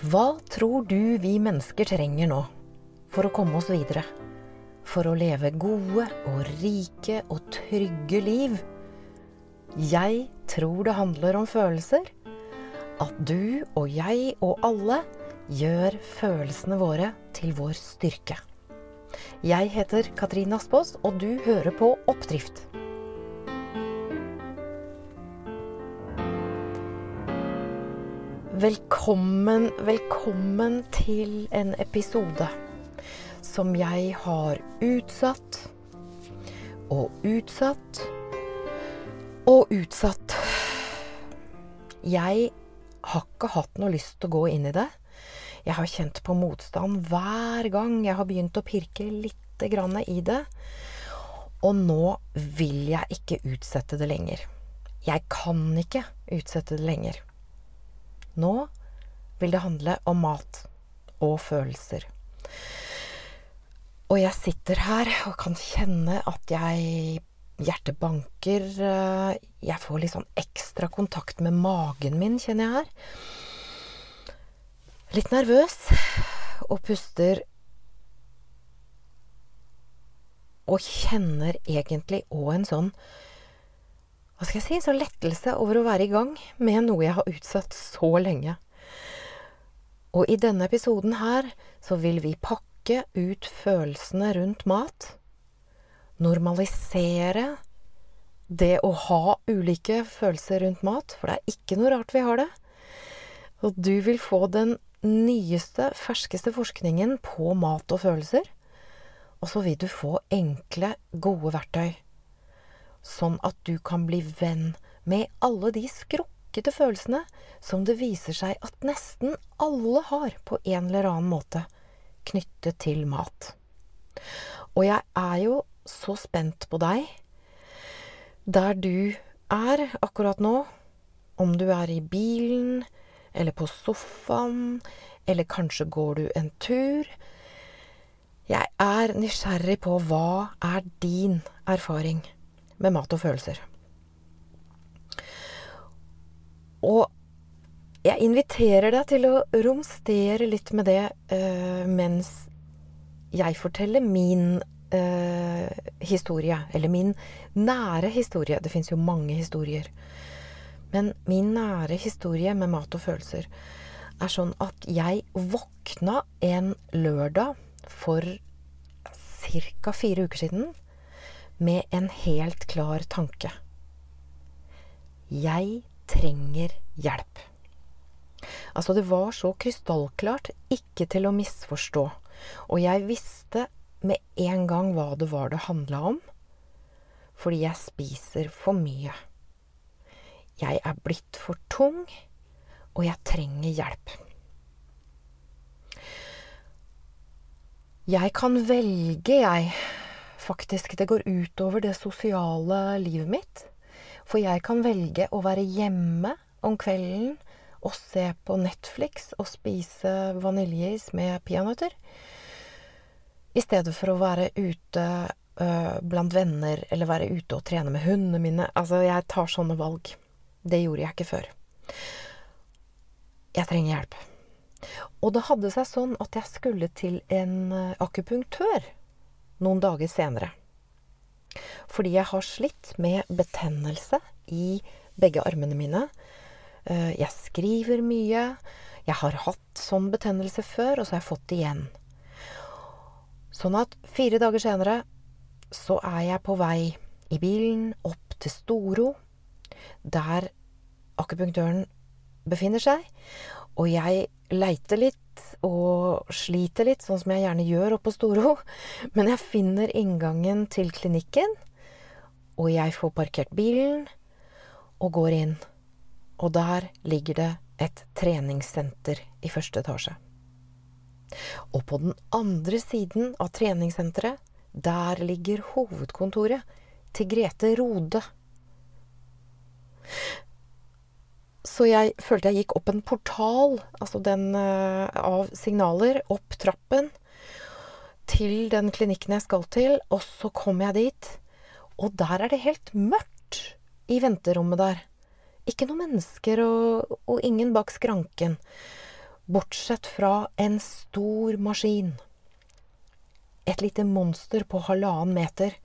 Hva tror du vi mennesker trenger nå for å komme oss videre? For å leve gode og rike og trygge liv? Jeg tror det handler om følelser. At du og jeg og alle gjør følelsene våre til vår styrke. Jeg heter Katrine Aspaas, og du hører på Oppdrift. Velkommen, velkommen til en episode som jeg har utsatt og utsatt og utsatt. Jeg har ikke hatt noe lyst til å gå inn i det. Jeg har kjent på motstand hver gang jeg har begynt å pirke litt grann i det. Og nå vil jeg ikke utsette det lenger. Jeg kan ikke utsette det lenger. Nå vil det handle om mat og følelser. Og jeg sitter her og kan kjenne at jeg Hjertet banker. Jeg får litt sånn ekstra kontakt med magen min, kjenner jeg her. Litt nervøs. Og puster Og kjenner egentlig òg en sånn hva skal jeg si, Så lettelse over å være i gang med noe jeg har utsatt så lenge. Og i denne episoden her så vil vi pakke ut følelsene rundt mat. Normalisere det å ha ulike følelser rundt mat, for det er ikke noe rart vi har det. Og du vil få den nyeste, ferskeste forskningen på mat og følelser. Og så vil du få enkle, gode verktøy sånn at du kan bli venn med alle de skrukkete følelsene som det viser seg at nesten alle har på en eller annen måte knyttet til mat. Og jeg er jo så spent på deg der du er akkurat nå, om du er i bilen eller på sofaen, eller kanskje går du en tur. Jeg er nysgjerrig på hva er din erfaring med mat og følelser. Og jeg inviterer deg til å romstere litt med det eh, mens jeg forteller min eh, historie. Eller min nære historie. Det fins jo mange historier. Men min nære historie med mat og følelser er sånn at jeg våkna en lørdag for ca. fire uker siden med en helt klar tanke. Jeg trenger hjelp. Altså, det var så krystallklart ikke til å misforstå. Og jeg visste med en gang hva det var det handla om. Fordi jeg spiser for mye. Jeg er blitt for tung, og jeg trenger hjelp. Jeg kan velge, jeg. Faktisk, det går utover det sosiale livet mitt. For jeg kan velge å være hjemme om kvelden og se på Netflix og spise vaniljeis med peanøtter. I stedet for å være ute øh, blant venner eller være ute og trene med hundene mine. Altså, jeg tar sånne valg. Det gjorde jeg ikke før. Jeg trenger hjelp. Og det hadde seg sånn at jeg skulle til en akupunktør noen dager senere. Fordi jeg har slitt med betennelse i begge armene mine. Jeg skriver mye. Jeg har hatt sånn betennelse før, og så har jeg fått det igjen. Sånn at fire dager senere så er jeg på vei i bilen opp til Storo, der akupunktøren befinner seg. Og jeg leiter litt og sliter litt, sånn som jeg gjerne gjør oppe på Storo. Men jeg finner inngangen til klinikken, og jeg får parkert bilen og går inn. Og der ligger det et treningssenter i første etasje. Og på den andre siden av treningssenteret, der ligger hovedkontoret til Grete Rode. Så jeg følte jeg gikk opp en portal, altså den uh, av signaler, opp trappen til den klinikken jeg skal til, og så kom jeg dit. Og der er det helt mørkt i venterommet der. Ikke noen mennesker og, og ingen bak skranken. Bortsett fra en stor maskin. Et lite monster på halvannen meter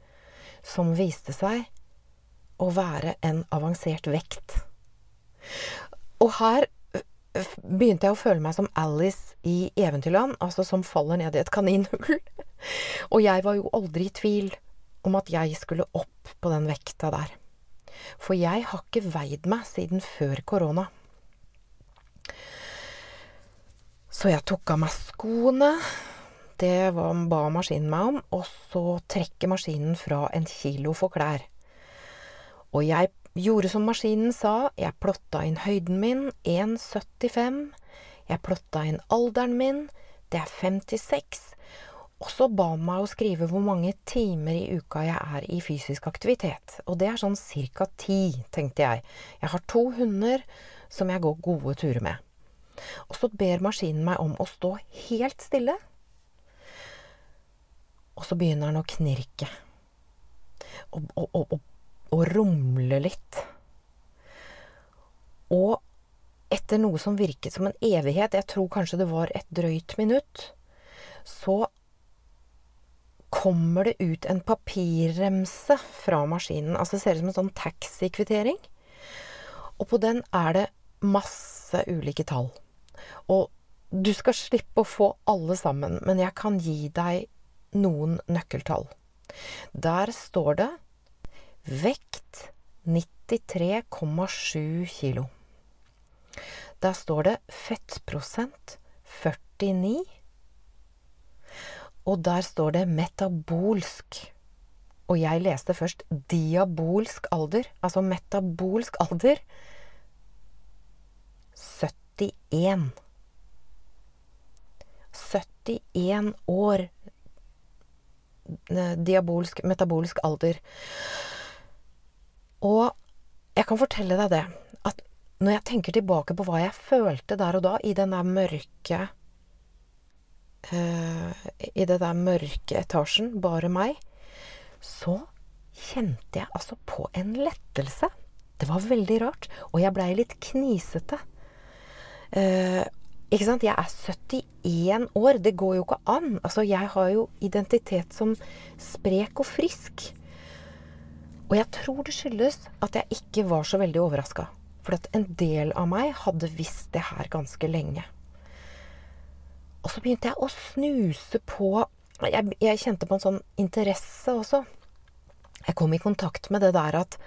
som viste seg å være en avansert vekt. Og her begynte jeg å føle meg som Alice i Eventyrland, altså som faller ned i et kaninhull. Og jeg var jo aldri i tvil om at jeg skulle opp på den vekta der. For jeg har ikke veid meg siden før korona. Så jeg tok av meg skoene. Det var, ba maskinen meg om. Og så trekker maskinen fra en kilo for klær. Og jeg gjorde som maskinen sa. Jeg plotta inn høyden min, 1,75. Jeg plotta inn alderen min, det er 56. Og så ba han meg å skrive hvor mange timer i uka jeg er i fysisk aktivitet. Og det er sånn ca. ti, tenkte jeg. Jeg har to hunder som jeg går gode turer med. Og så ber maskinen meg om å stå helt stille. Og så begynner den å knirke. Og, og, og, og rumle litt. Og etter noe som virket som en evighet, jeg tror kanskje det var et drøyt minutt, så kommer det ut en papirremse fra maskinen. Altså det ser ut som en sånn taxikvittering. Og på den er det masse ulike tall. Og du skal slippe å få alle sammen, men jeg kan gi deg noen nøkkeltall. Der står det vekt 93,7 kilo. Da står det fettprosent 49. Og der står det metabolsk. Og jeg leste først diabolsk alder. Altså metabolsk alder 71. 71 år. Diabolsk, metabolsk alder. Og jeg kan fortelle deg det, at når jeg tenker tilbake på hva jeg følte der og da, i den der mørke uh, I det der mørke etasjen, bare meg, så kjente jeg altså på en lettelse. Det var veldig rart. Og jeg blei litt knisete. Uh, ikke sant? Jeg er 71 år. Det går jo ikke an. Altså, jeg har jo identitet som sprek og frisk. Og jeg tror det skyldes at jeg ikke var så veldig overraska. For at en del av meg hadde visst det her ganske lenge. Og så begynte jeg å snuse på jeg, jeg kjente på en sånn interesse også. Jeg kom i kontakt med det der at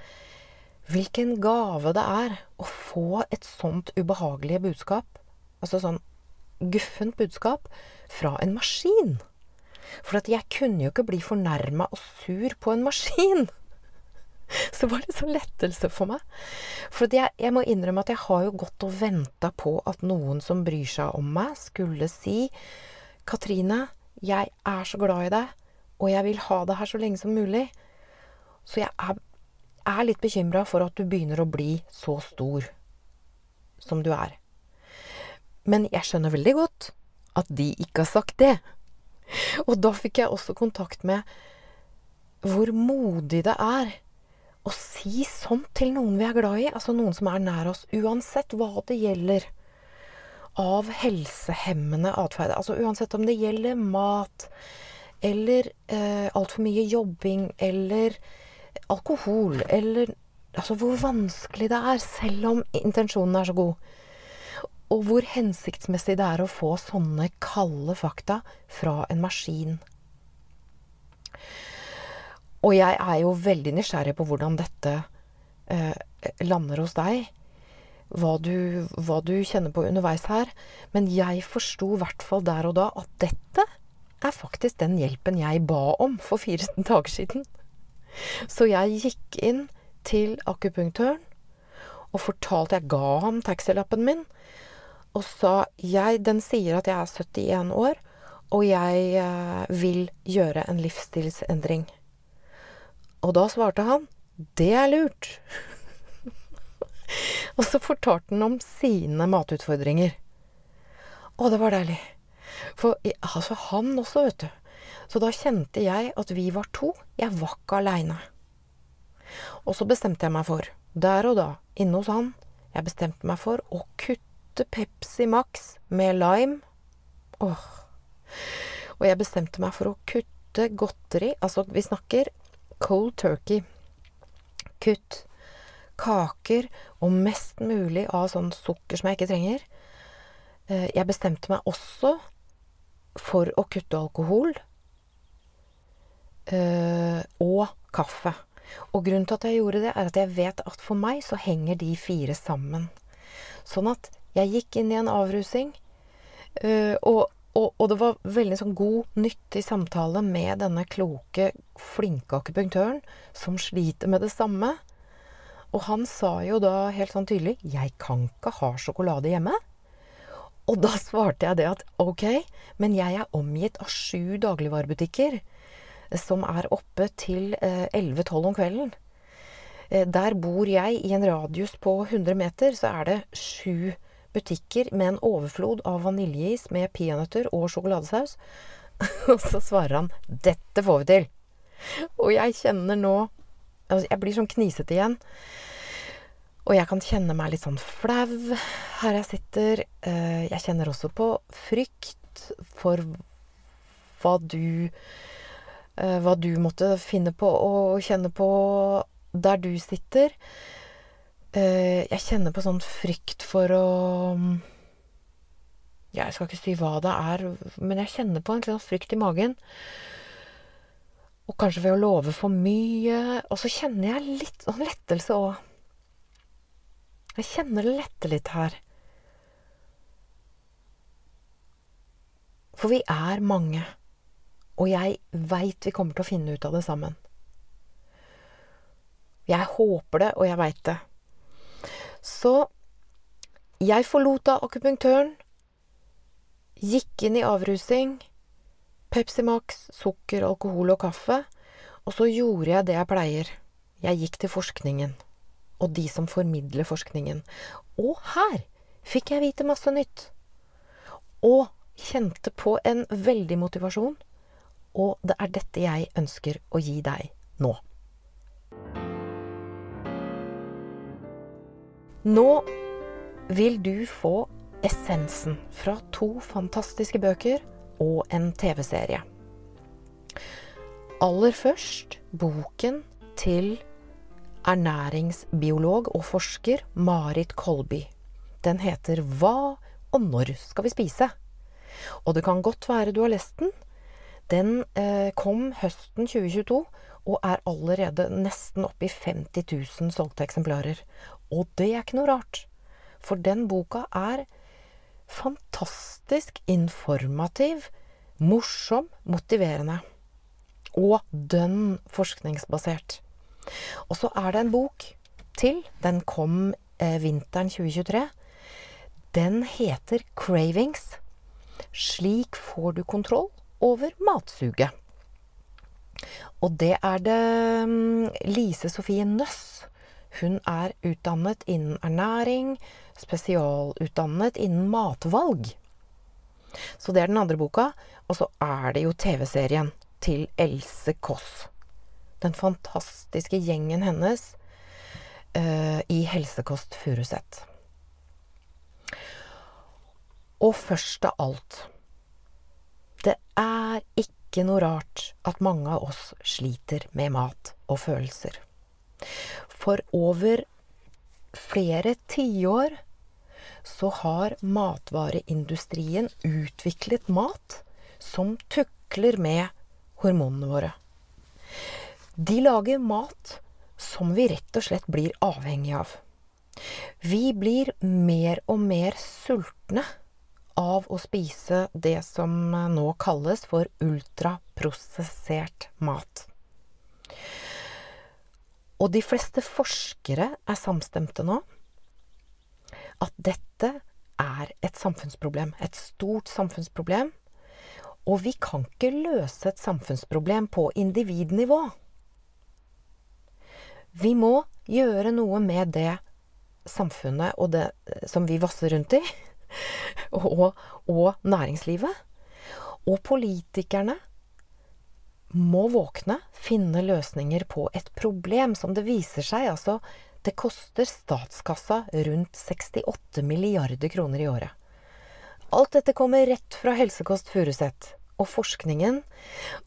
Hvilken gave det er å få et sånt ubehagelig budskap altså sånn guffent budskap, fra en maskin. For jeg kunne jo ikke bli fornærma og sur på en maskin. Så var det så lettelse for meg. For jeg, jeg, må innrømme at jeg har jo gått og venta på at noen som bryr seg om meg, skulle si Katrine, jeg er så glad i deg, og jeg vil ha deg her så lenge som mulig. Så jeg er, er litt bekymra for at du begynner å bli så stor som du er. Men jeg skjønner veldig godt at de ikke har sagt det. Og da fikk jeg også kontakt med hvor modig det er å si sånt til noen vi er glad i, altså noen som er nær oss, uansett hva det gjelder av helsehemmende atferd. Altså uansett om det gjelder mat, eller eh, altfor mye jobbing, eller alkohol, eller Altså hvor vanskelig det er, selv om intensjonen er så god og hvor hensiktsmessig det er å få sånne kalde fakta fra en maskin. Og jeg er jo veldig nysgjerrig på hvordan dette eh, lander hos deg. Hva du, hva du, kjenner på underveis her. Men jeg forsto i hvert fall der og da at dette er faktisk den hjelpen jeg ba om for fire dager siden. Så jeg gikk inn til akupunktøren og fortalte Jeg ga ham taxilappen min og sa jeg, Den sier at jeg er 71 år, og jeg eh, vil gjøre en livsstilsendring. Og da svarte han det er lurt. og så fortalte han om sine matutfordringer. Å, det var deilig. For altså, han også, vet du. Så da kjente jeg at vi var to. Jeg var ikke aleine. Og så bestemte jeg meg for, der og da, inne hos han, jeg bestemte meg for å kutte Pepsi Max med lime. Åh. Og jeg bestemte meg for å kutte godteri. Altså, vi snakker cold turkey. Kutt kaker og mest mulig av sånn sukker som jeg ikke trenger. Eh, jeg bestemte meg også for å kutte alkohol eh, og kaffe. Og grunnen til at jeg gjorde det, er at jeg vet at for meg så henger de fire sammen. Sånn at jeg gikk inn i en avrusing, øh, og, og, og, det var veldig sånn god, nyttig samtale med denne kloke, flinke akupunktøren som sliter med det samme. Og han sa jo da helt sånn tydelig 'Jeg kan ikke ha sjokolade hjemme'. Og da svarte jeg det at ok, men jeg er omgitt av sju dagligvarebutikker som er oppe til 11-12 eh, om kvelden. Eh, der bor jeg i en radius på 100 meter, så er det sju butikker med en overflod av vaniljeis med peanøtter og sjokoladesaus. og så svarer han 'Dette får vi til'. Og jeg kjenner nå altså Jeg blir sånn knisete igjen. Og jeg kan kjenne meg litt sånn flau her jeg sitter. Eh, jeg kjenner også på frykt for hva du Eh, hva du måtte finne på å kjenne på der du sitter. Eh, jeg kjenner på sånn frykt for å Jeg skal ikke si hva det er, men jeg kjenner på en sånn frykt i magen. Og kanskje ved å love for mye. Og så kjenner jeg litt sånn lettelse òg. Jeg kjenner det letter litt her. For vi er mange. Og jeg veit vi kommer til å finne ut av det sammen. Jeg håper det, og jeg veit det. Så jeg forlot da akupunktøren, gikk inn i avrusing, Pepsi Max, sukker, alkohol og kaffe, og så gjorde jeg det jeg pleier. Jeg gikk til forskningen, og de som formidler forskningen. Og her fikk jeg vite masse nytt. Og kjente på en veldig motivasjon og det er dette jeg ønsker å gi deg nå. Nå vil du få essensen fra to fantastiske bøker og en TV-serie. Aller først boken til ernæringsbiolog og forsker Marit Kolby. Den heter Hva og når skal vi spise? Og det kan godt være du har lest den, den eh, kom høsten 2022 og er allerede nesten oppe i 50 000 solgte eksemplarer. Og det er ikke noe rart, for den boka er fantastisk informativ, morsom, motiverende. Og dønn forskningsbasert. Og så er det en bok til. Den kom eh, vinteren 2023. Den heter 'Cravings'. Slik får du kontroll over matsuget. Og det er det mm, Lise Sofie Nøss. Hun er utdannet innen ernæring, spesialutdannet innen matvalg. Så det er den andre boka. Og så er det jo TV-serien til Else Kåss. Den fantastiske gjengen hennes uh, i Helsekost Furuset. Og først av alt det er ikke noe rart at mange av oss sliter med mat og følelser. For over flere tiår så har matvareindustrien utviklet mat som tukler med hormonene våre. De lager mat som vi rett og slett blir avhengig av. Vi blir mer og mer sultne av å spise det som nå kalles for ultraprosessert mat. Og de fleste forskere er samstemte nå at dette er et samfunnsproblem. Et stort samfunnsproblem. Og vi kan ikke løse et samfunnsproblem på individnivå. Vi må gjøre noe med det samfunnet og det som vi vasser rundt i og, og næringslivet. Og politikerne må våkne, finne løsninger på et problem som det viser seg. Altså, Det koster statskassa rundt 68 milliarder kroner i året. Alt dette kommer rett fra Helsekost Furuset og forskningen.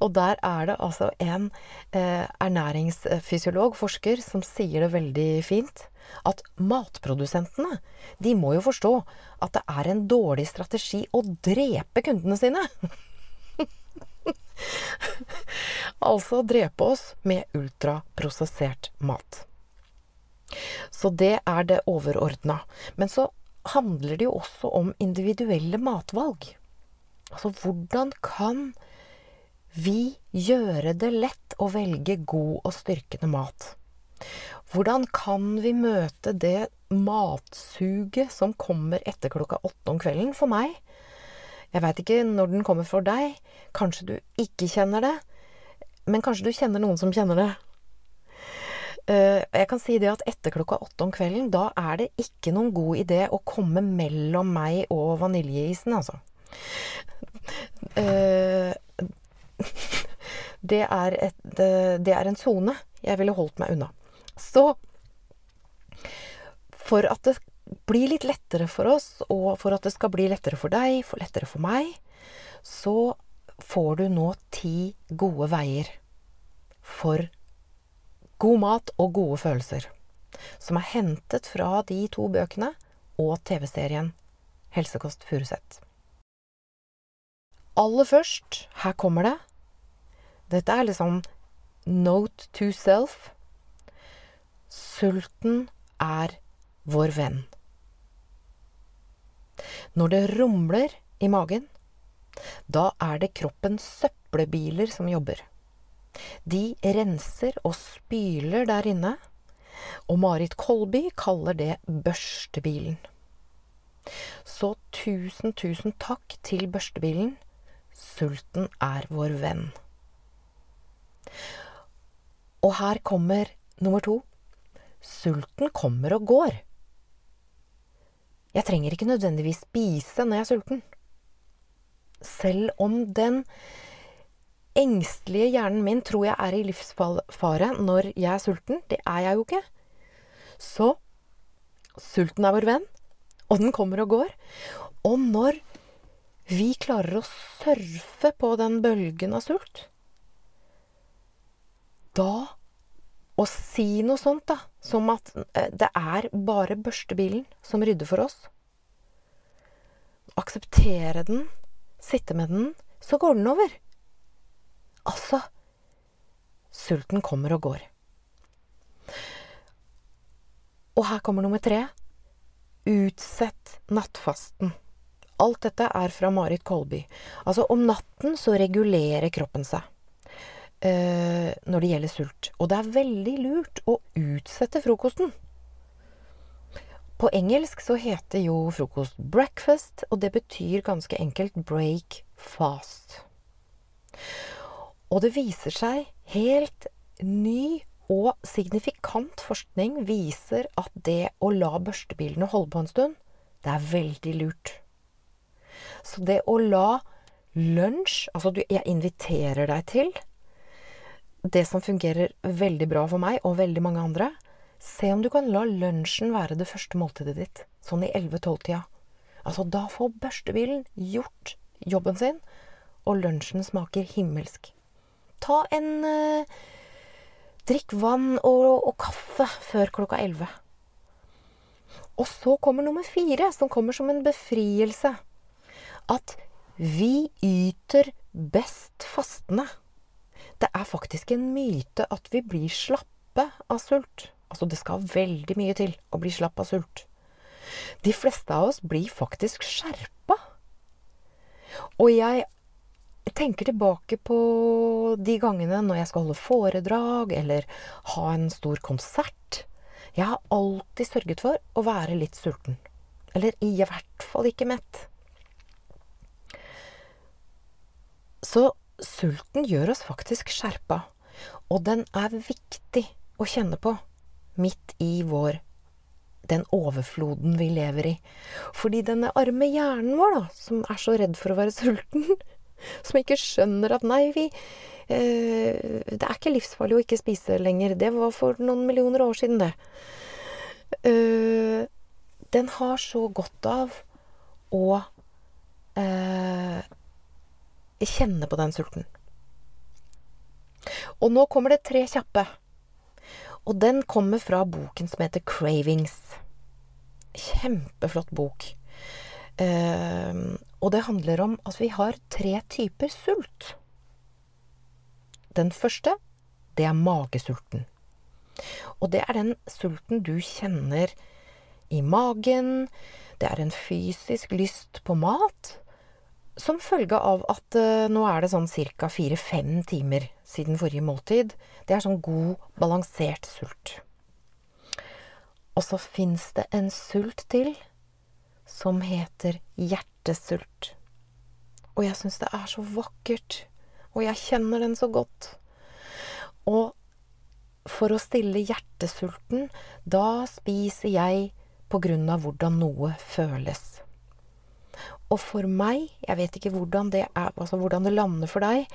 Og der er det altså en eh, ernæringsfysiolog, forsker, som sier det veldig fint. At matprodusentene, de må jo forstå at det er en dårlig strategi å drepe kundene sine. altså drepe oss med ultraprosessert mat. Så det er det overordna. Men så handler det jo også om individuelle matvalg. Altså hvordan kan vi gjøre det lett å velge god og styrkende mat? Hvordan kan vi møte det matsuget som kommer etter klokka åtte om kvelden for meg? Jeg veit ikke når den kommer for deg. Kanskje du ikke kjenner det. Men kanskje du kjenner noen som kjenner det. Eh, jeg kan si det at etter klokka åtte om kvelden, da er det ikke noen god idé å komme mellom meg og vaniljeisen, altså. Eh, det er, et, det er en sone jeg ville holdt meg unna. Så for at det blir litt lettere for oss, og for at det skal bli lettere for deg, for lettere for meg, så får du nå ti gode veier for god mat og gode følelser. Som er hentet fra de to bøkene og TV-serien Helsekost Furuset. Aller først, her kommer det. Dette er liksom note to self. Sulten er vår venn. Når det rumler i magen, da er det kroppens søppelbiler som jobber. De renser og spyler der inne, og Marit Kolby kaller det børstebilen. Så tusen, tusen takk til børstebilen Sulten er vår venn. Og her kommer nummer to. Sulten kommer og går. Jeg trenger ikke nødvendigvis spise når jeg er sulten. Selv om den engstelige hjernen min tror jeg er i livsfare når jeg er sulten. Det er jeg jo ikke. Så sulten er vår venn, og den kommer og går. Og når vi klarer å surfe på den bølgen av sult, da å si noe sånt, da, som at eh, det er bare børstebilen som rydder for oss Akseptere den, sitte med den, så går den over. Altså Sulten kommer og går. Og her kommer nummer tre. Utsett nattfasten. Alt dette er fra Marit Kolby. Altså, om natten så regulerer kroppen seg eh, når det gjelder sult. Og det er veldig lurt å utsette frokosten. På engelsk så heter jo frokost 'breakfast', og det betyr ganske enkelt 'break fast'. Og det viser seg helt ny og signifikant forskning viser at det å la børstebilene holde på en stund, det er veldig lurt. Så det å la lunsj Altså, jeg inviterer deg til det som fungerer veldig bra for meg og veldig mange andre. Se om du kan la lunsjen være det første måltidet ditt. Sånn i 11-12-tida. Altså, da får børstebilen gjort jobben sin, og lunsjen smaker himmelsk. Ta en eh, Drikk vann og, og kaffe før klokka 11. Og så kommer nummer fire, som kommer som en befrielse at vi yter best fastende. Det er faktisk en myte at vi blir slappe av sult. Altså, det skal veldig mye til å bli slapp av sult. De fleste av oss blir faktisk skjerpa. Og jeg tenker tilbake på de gangene når jeg skal holde foredrag eller ha en stor konsert. Jeg har alltid sørget for å være litt sulten. Eller i hvert fall ikke mett. Så sulten gjør oss faktisk skjerpa. Og den er viktig å kjenne på midt i vår den overfloden vi lever i. Fordi denne arme hjernen vår, da, som er så redd for å være sulten, som ikke skjønner at nei, vi eh, Det er ikke livsfarlig å ikke spise lenger. Det var for noen millioner år siden, det. øh, den har så godt av å øh, kjenner på den sulten. Og nå kommer det tre kjappe. Og den kommer fra boken som heter 'Cravings'. Kjempeflott bok. Uh, og det handler om at vi har tre typer sult. Den første, det er magesulten. Og det er den sulten du kjenner i magen. Det er en fysisk lyst på mat som følge av at uh, nå er det sånn ca. fire-fem timer siden forrige måltid. Det er sånn god, balansert sult. Og så fins det en sult til som heter hjertesult. Og jeg syns det er så vakkert. Og jeg kjenner den så godt. Og for å stille hjertesulten, da spiser jeg på grunn av hvordan noe føles. Og for meg, jeg vet ikke hvordan det, er, altså hvordan det lander for deg,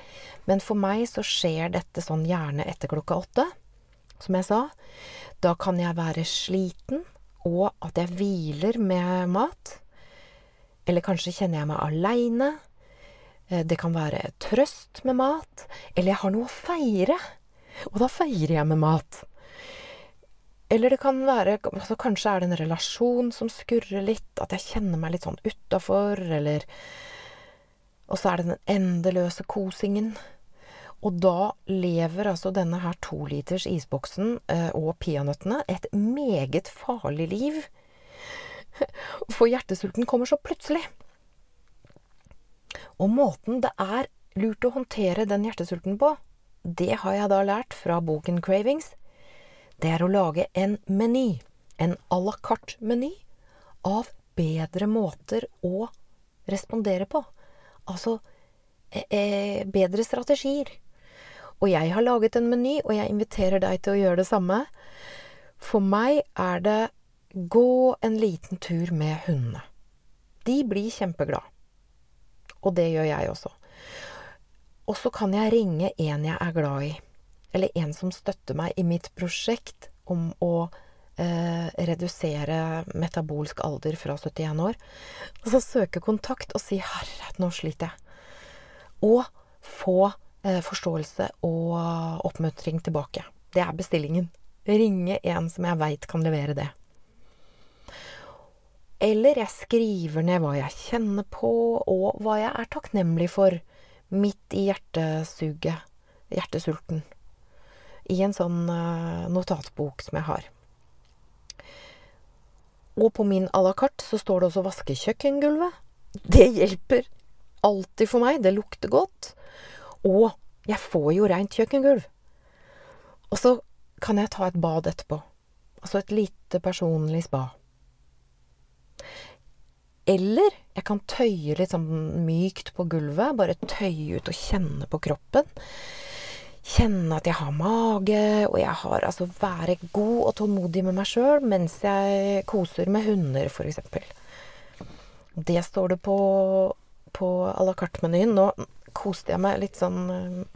men for meg så skjer dette sånn gjerne etter klokka åtte, som jeg sa. Da kan jeg være sliten, og at jeg hviler med mat. Eller kanskje kjenner jeg meg aleine. Eh, det kan være trøst med mat. Eller jeg har noe å feire. Og da feirer jeg med mat. Eller det kan være altså Kanskje er det en relasjon som skurrer litt, at jeg kjenner meg litt sånn utafor, eller Og så er det den endeløse kosingen. Og da lever altså denne her toliters isboksen eh, og peanøttene et meget farlig liv. For hjertesulten kommer så plutselig. Og måten det er lurt å håndtere den hjertesulten på, det har jeg da lært fra boken Cravings det er å lage en meny, en à la carte-meny, av bedre måter å respondere på. Altså eh, eh, bedre strategier. Og jeg har laget en meny, og jeg inviterer deg til å gjøre det samme. For meg er det gå en liten tur med hundene. De blir kjempeglade. Og det gjør jeg også. Og så kan jeg ringe en jeg er glad i eller en som støtter meg i mitt prosjekt om å eh, redusere metabolsk alder fra 71 år. Og så søke kontakt og si 'herre, nå sliter jeg'. Og få eh, forståelse og oppmuntring tilbake. Det er bestillingen. Ringe en som jeg veit kan levere det. Eller jeg skriver ned hva jeg kjenner på, og hva jeg er takknemlig for midt i hjertesuget, hjertesulten i en sånn uh, notatbok som jeg har. Og på min à la carte så står det også 'vaske kjøkkengulvet'. Det hjelper alltid for meg. Det lukter godt. Og jeg får jo rent kjøkkengulv. Og så kan jeg ta et bad etterpå. Altså et lite personlig spa. Eller jeg kan tøye litt sånn mykt på gulvet. Bare tøye ut og kjenne på kroppen kjenne at jeg har mage, og jeg har altså være god og tålmodig med meg sjøl mens jeg koser med hunder, f.eks. Det står det på, på à la carte-menyen. Nå koste jeg meg litt sånn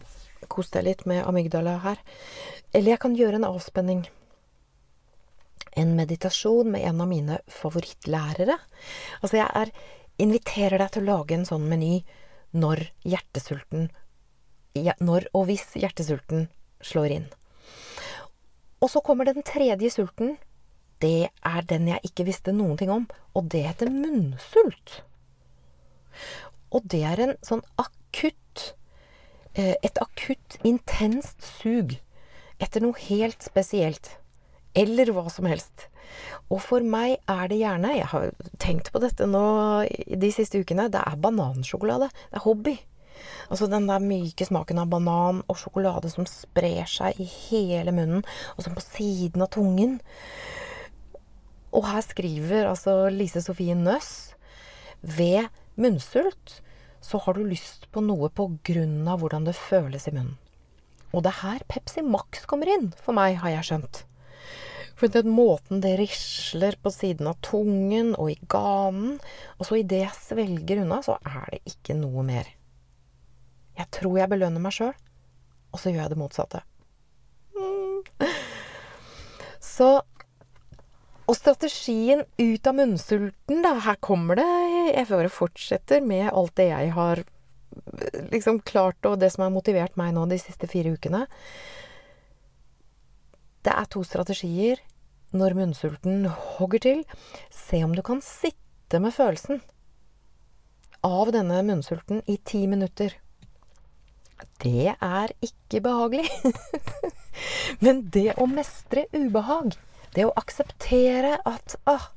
Koste jeg litt med amygdala her. Eller jeg kan gjøre en avspenning. En meditasjon med en av mine favorittlærere. Altså, jeg er, inviterer deg til å lage en sånn meny når hjertesulten når og hvis hjertesulten slår inn. Og så kommer den tredje sulten. Det er den jeg ikke visste noen ting om, og det heter munnsult. Og det er en sånn akutt eh, Et akutt, intenst sug etter noe helt spesielt. Eller hva som helst. Og for meg er det gjerne Jeg har tenkt på dette nå de siste ukene. Det er banansjokolade. Det er hobby. Altså den der myke smaken av banan og sjokolade som sprer seg i hele munnen, og som på siden av tungen. Og her skriver altså Lise Sofie Nøss ved munnsult så har du lyst på noe på grunn av hvordan det føles i munnen. Og det er her Pepsi Max kommer inn, for meg, har jeg skjønt. For den måten det risler på siden av tungen og i ganen, og så idet jeg svelger unna, så er det ikke noe mer. Jeg tror jeg belønner meg sjøl, og så gjør jeg det motsatte. Mm. Så Og strategien ut av munnsulten, da. Her kommer det Jeg bare fortsetter med alt det jeg har liksom klart, og det som har motivert meg nå de siste fire ukene. Det er to strategier når munnsulten hogger til. Se om du kan sitte med følelsen av denne munnsulten i ti minutter. Det er ikke behagelig. Men det å mestre ubehag, det å akseptere at ah,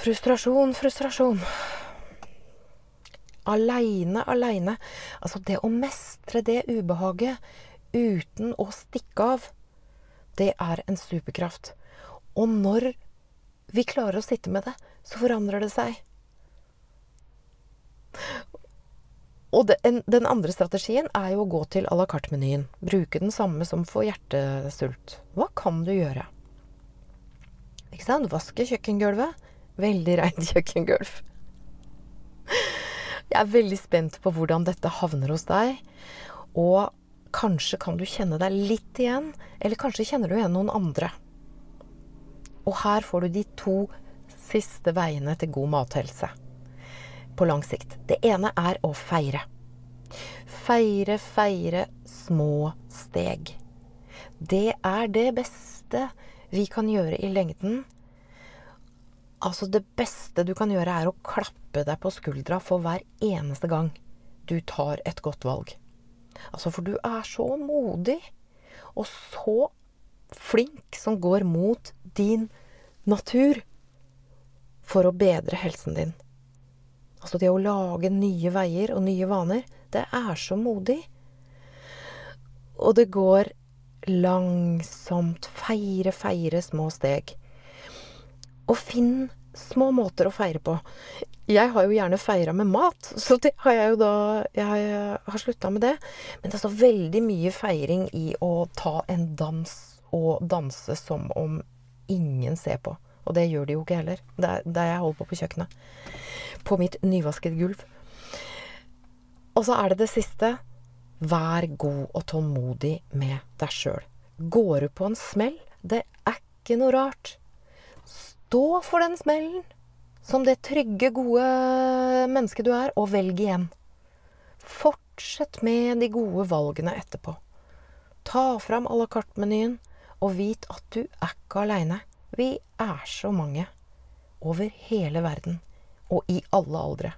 Frustrasjon, frustrasjon. Aleine, aleine. Altså, det å mestre det ubehaget uten å stikke av, det er en superkraft. Og når vi klarer å sitte med det, så forandrer det seg. Og den, den andre strategien er jo å gå til à la carte-menyen. Bruke den samme som for hjertesult. Hva kan du gjøre? Ikke sant? Vaske kjøkkengulvet. Veldig reint kjøkkengulv. Jeg er veldig spent på hvordan dette havner hos deg. Og kanskje kan du kjenne deg litt igjen, eller kanskje kjenner du igjen noen andre. Og her får du de to siste veiene til god mathelse på lang sikt. Det ene er å feire. Feire, feire små steg. Det er det beste vi kan gjøre i lengden. Altså, det beste du kan gjøre, er å klappe deg på skuldra for hver eneste gang du tar et godt valg. Altså, for du er så modig og så flink som går mot din natur for å bedre helsen din. Altså det å lage nye veier og nye vaner, det er så modig. Og det går langsomt. Feire, feire små steg. Og finn små måter å feire på. Jeg har jo gjerne feira med mat, så det har jeg jo da Jeg har slutta med det. Men det er så veldig mye feiring i å ta en dans og danse som om ingen ser på. Og det gjør de jo ikke heller, det jeg holder på på kjøkkenet på mitt nyvaskede gulv. Og så er det det siste. Vær god og tålmodig med deg sjøl. Går du på en smell, det er ikke noe rart. Stå for den smellen som det trygge, gode mennesket du er, og velg igjen. Fortsett med de gode valgene etterpå. Ta fram à la carte-menyen, og vit at du er ikke aleine. Vi er så mange. Over hele verden og i alle aldre.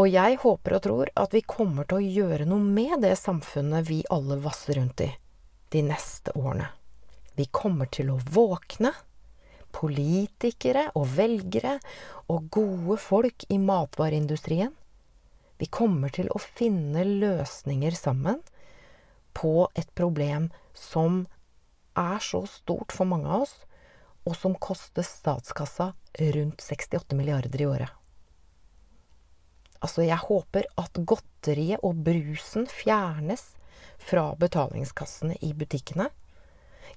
Og jeg håper og tror at vi kommer til å gjøre noe med det samfunnet vi alle vasser rundt i de neste årene. Vi kommer til å våkne. Politikere og velgere og gode folk i matvareindustrien. Vi kommer til å finne løsninger sammen på et problem som er så stort for mange av oss, og som koster statskassa rundt 68 milliarder i året. Altså, jeg håper at godteriet og brusen fjernes fra betalingskassene i butikkene.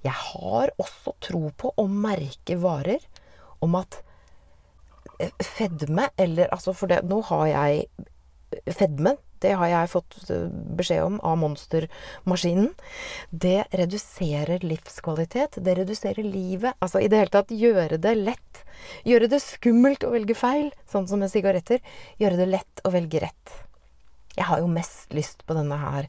Jeg har også tro på å merke varer om at eh, fedme, eller altså for det Nå har jeg fedme det har jeg fått eh, beskjed om av monstermaskinen. Det reduserer livskvalitet. Det reduserer livet. Altså i det hele tatt gjøre det lett. Gjøre det skummelt å velge feil, sånn som med sigaretter. Gjøre det lett å velge rett. Jeg har jo mest lyst på denne her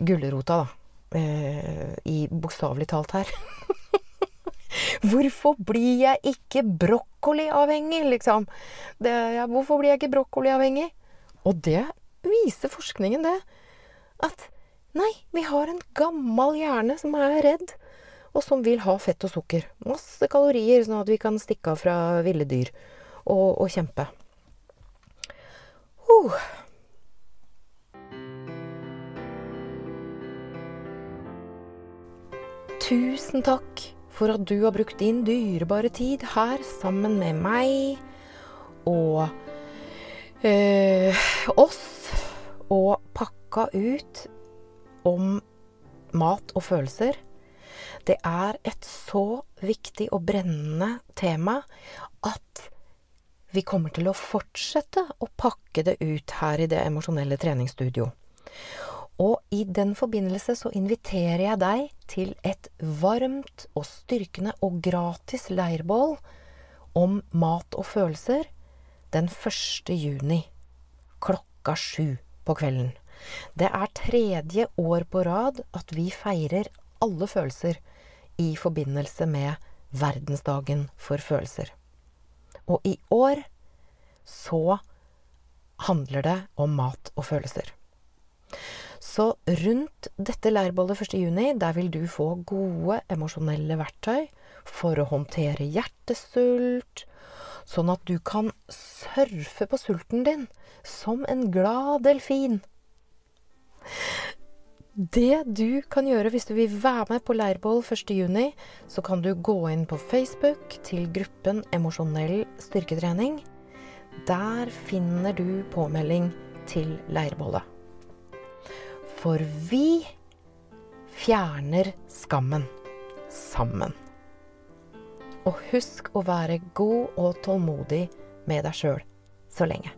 gulrota, da. Eh, I bokstavelig talt her. Hvorfor blir jeg ikke brokkoliavhengig, liksom? Det, ja, hvorfor blir jeg ikke brokkoliavhengig? Og det viser forskningen det. At nei, vi har en gammel hjerne som er redd, og som vil ha fett og sukker. Masse kalorier, sånn at vi kan stikke av fra ville dyr og, og kjempe. Uh. Tusen takk for at du har brukt din dyrebare tid her sammen med meg og øh, oss og pakka ut om mat og følelser. Det er et så viktig og brennende tema at vi kommer til å fortsette å pakke det ut her i det emosjonelle treningsstudio. Og i den forbindelse så inviterer jeg deg til et varmt og styrkende og gratis leirbål om mat og følelser den 1. juni klokka sju på kvelden. Det er tredje år på rad at vi feirer alle følelser i forbindelse med verdensdagen for følelser. Og i år så handler det om mat og følelser. Så rundt dette leirbollet 1.6, der vil du få gode emosjonelle verktøy for å håndtere hjertesult, sånn at du kan surfe på sulten din som en glad delfin. Det du kan gjøre hvis du vil være med på leirbål 1.6, så kan du gå inn på Facebook til gruppen Emosjonell styrketrening. Der finner du påmelding til leirbålet. For vi fjerner skammen sammen. Og husk å være god og tålmodig med deg sjøl så lenge.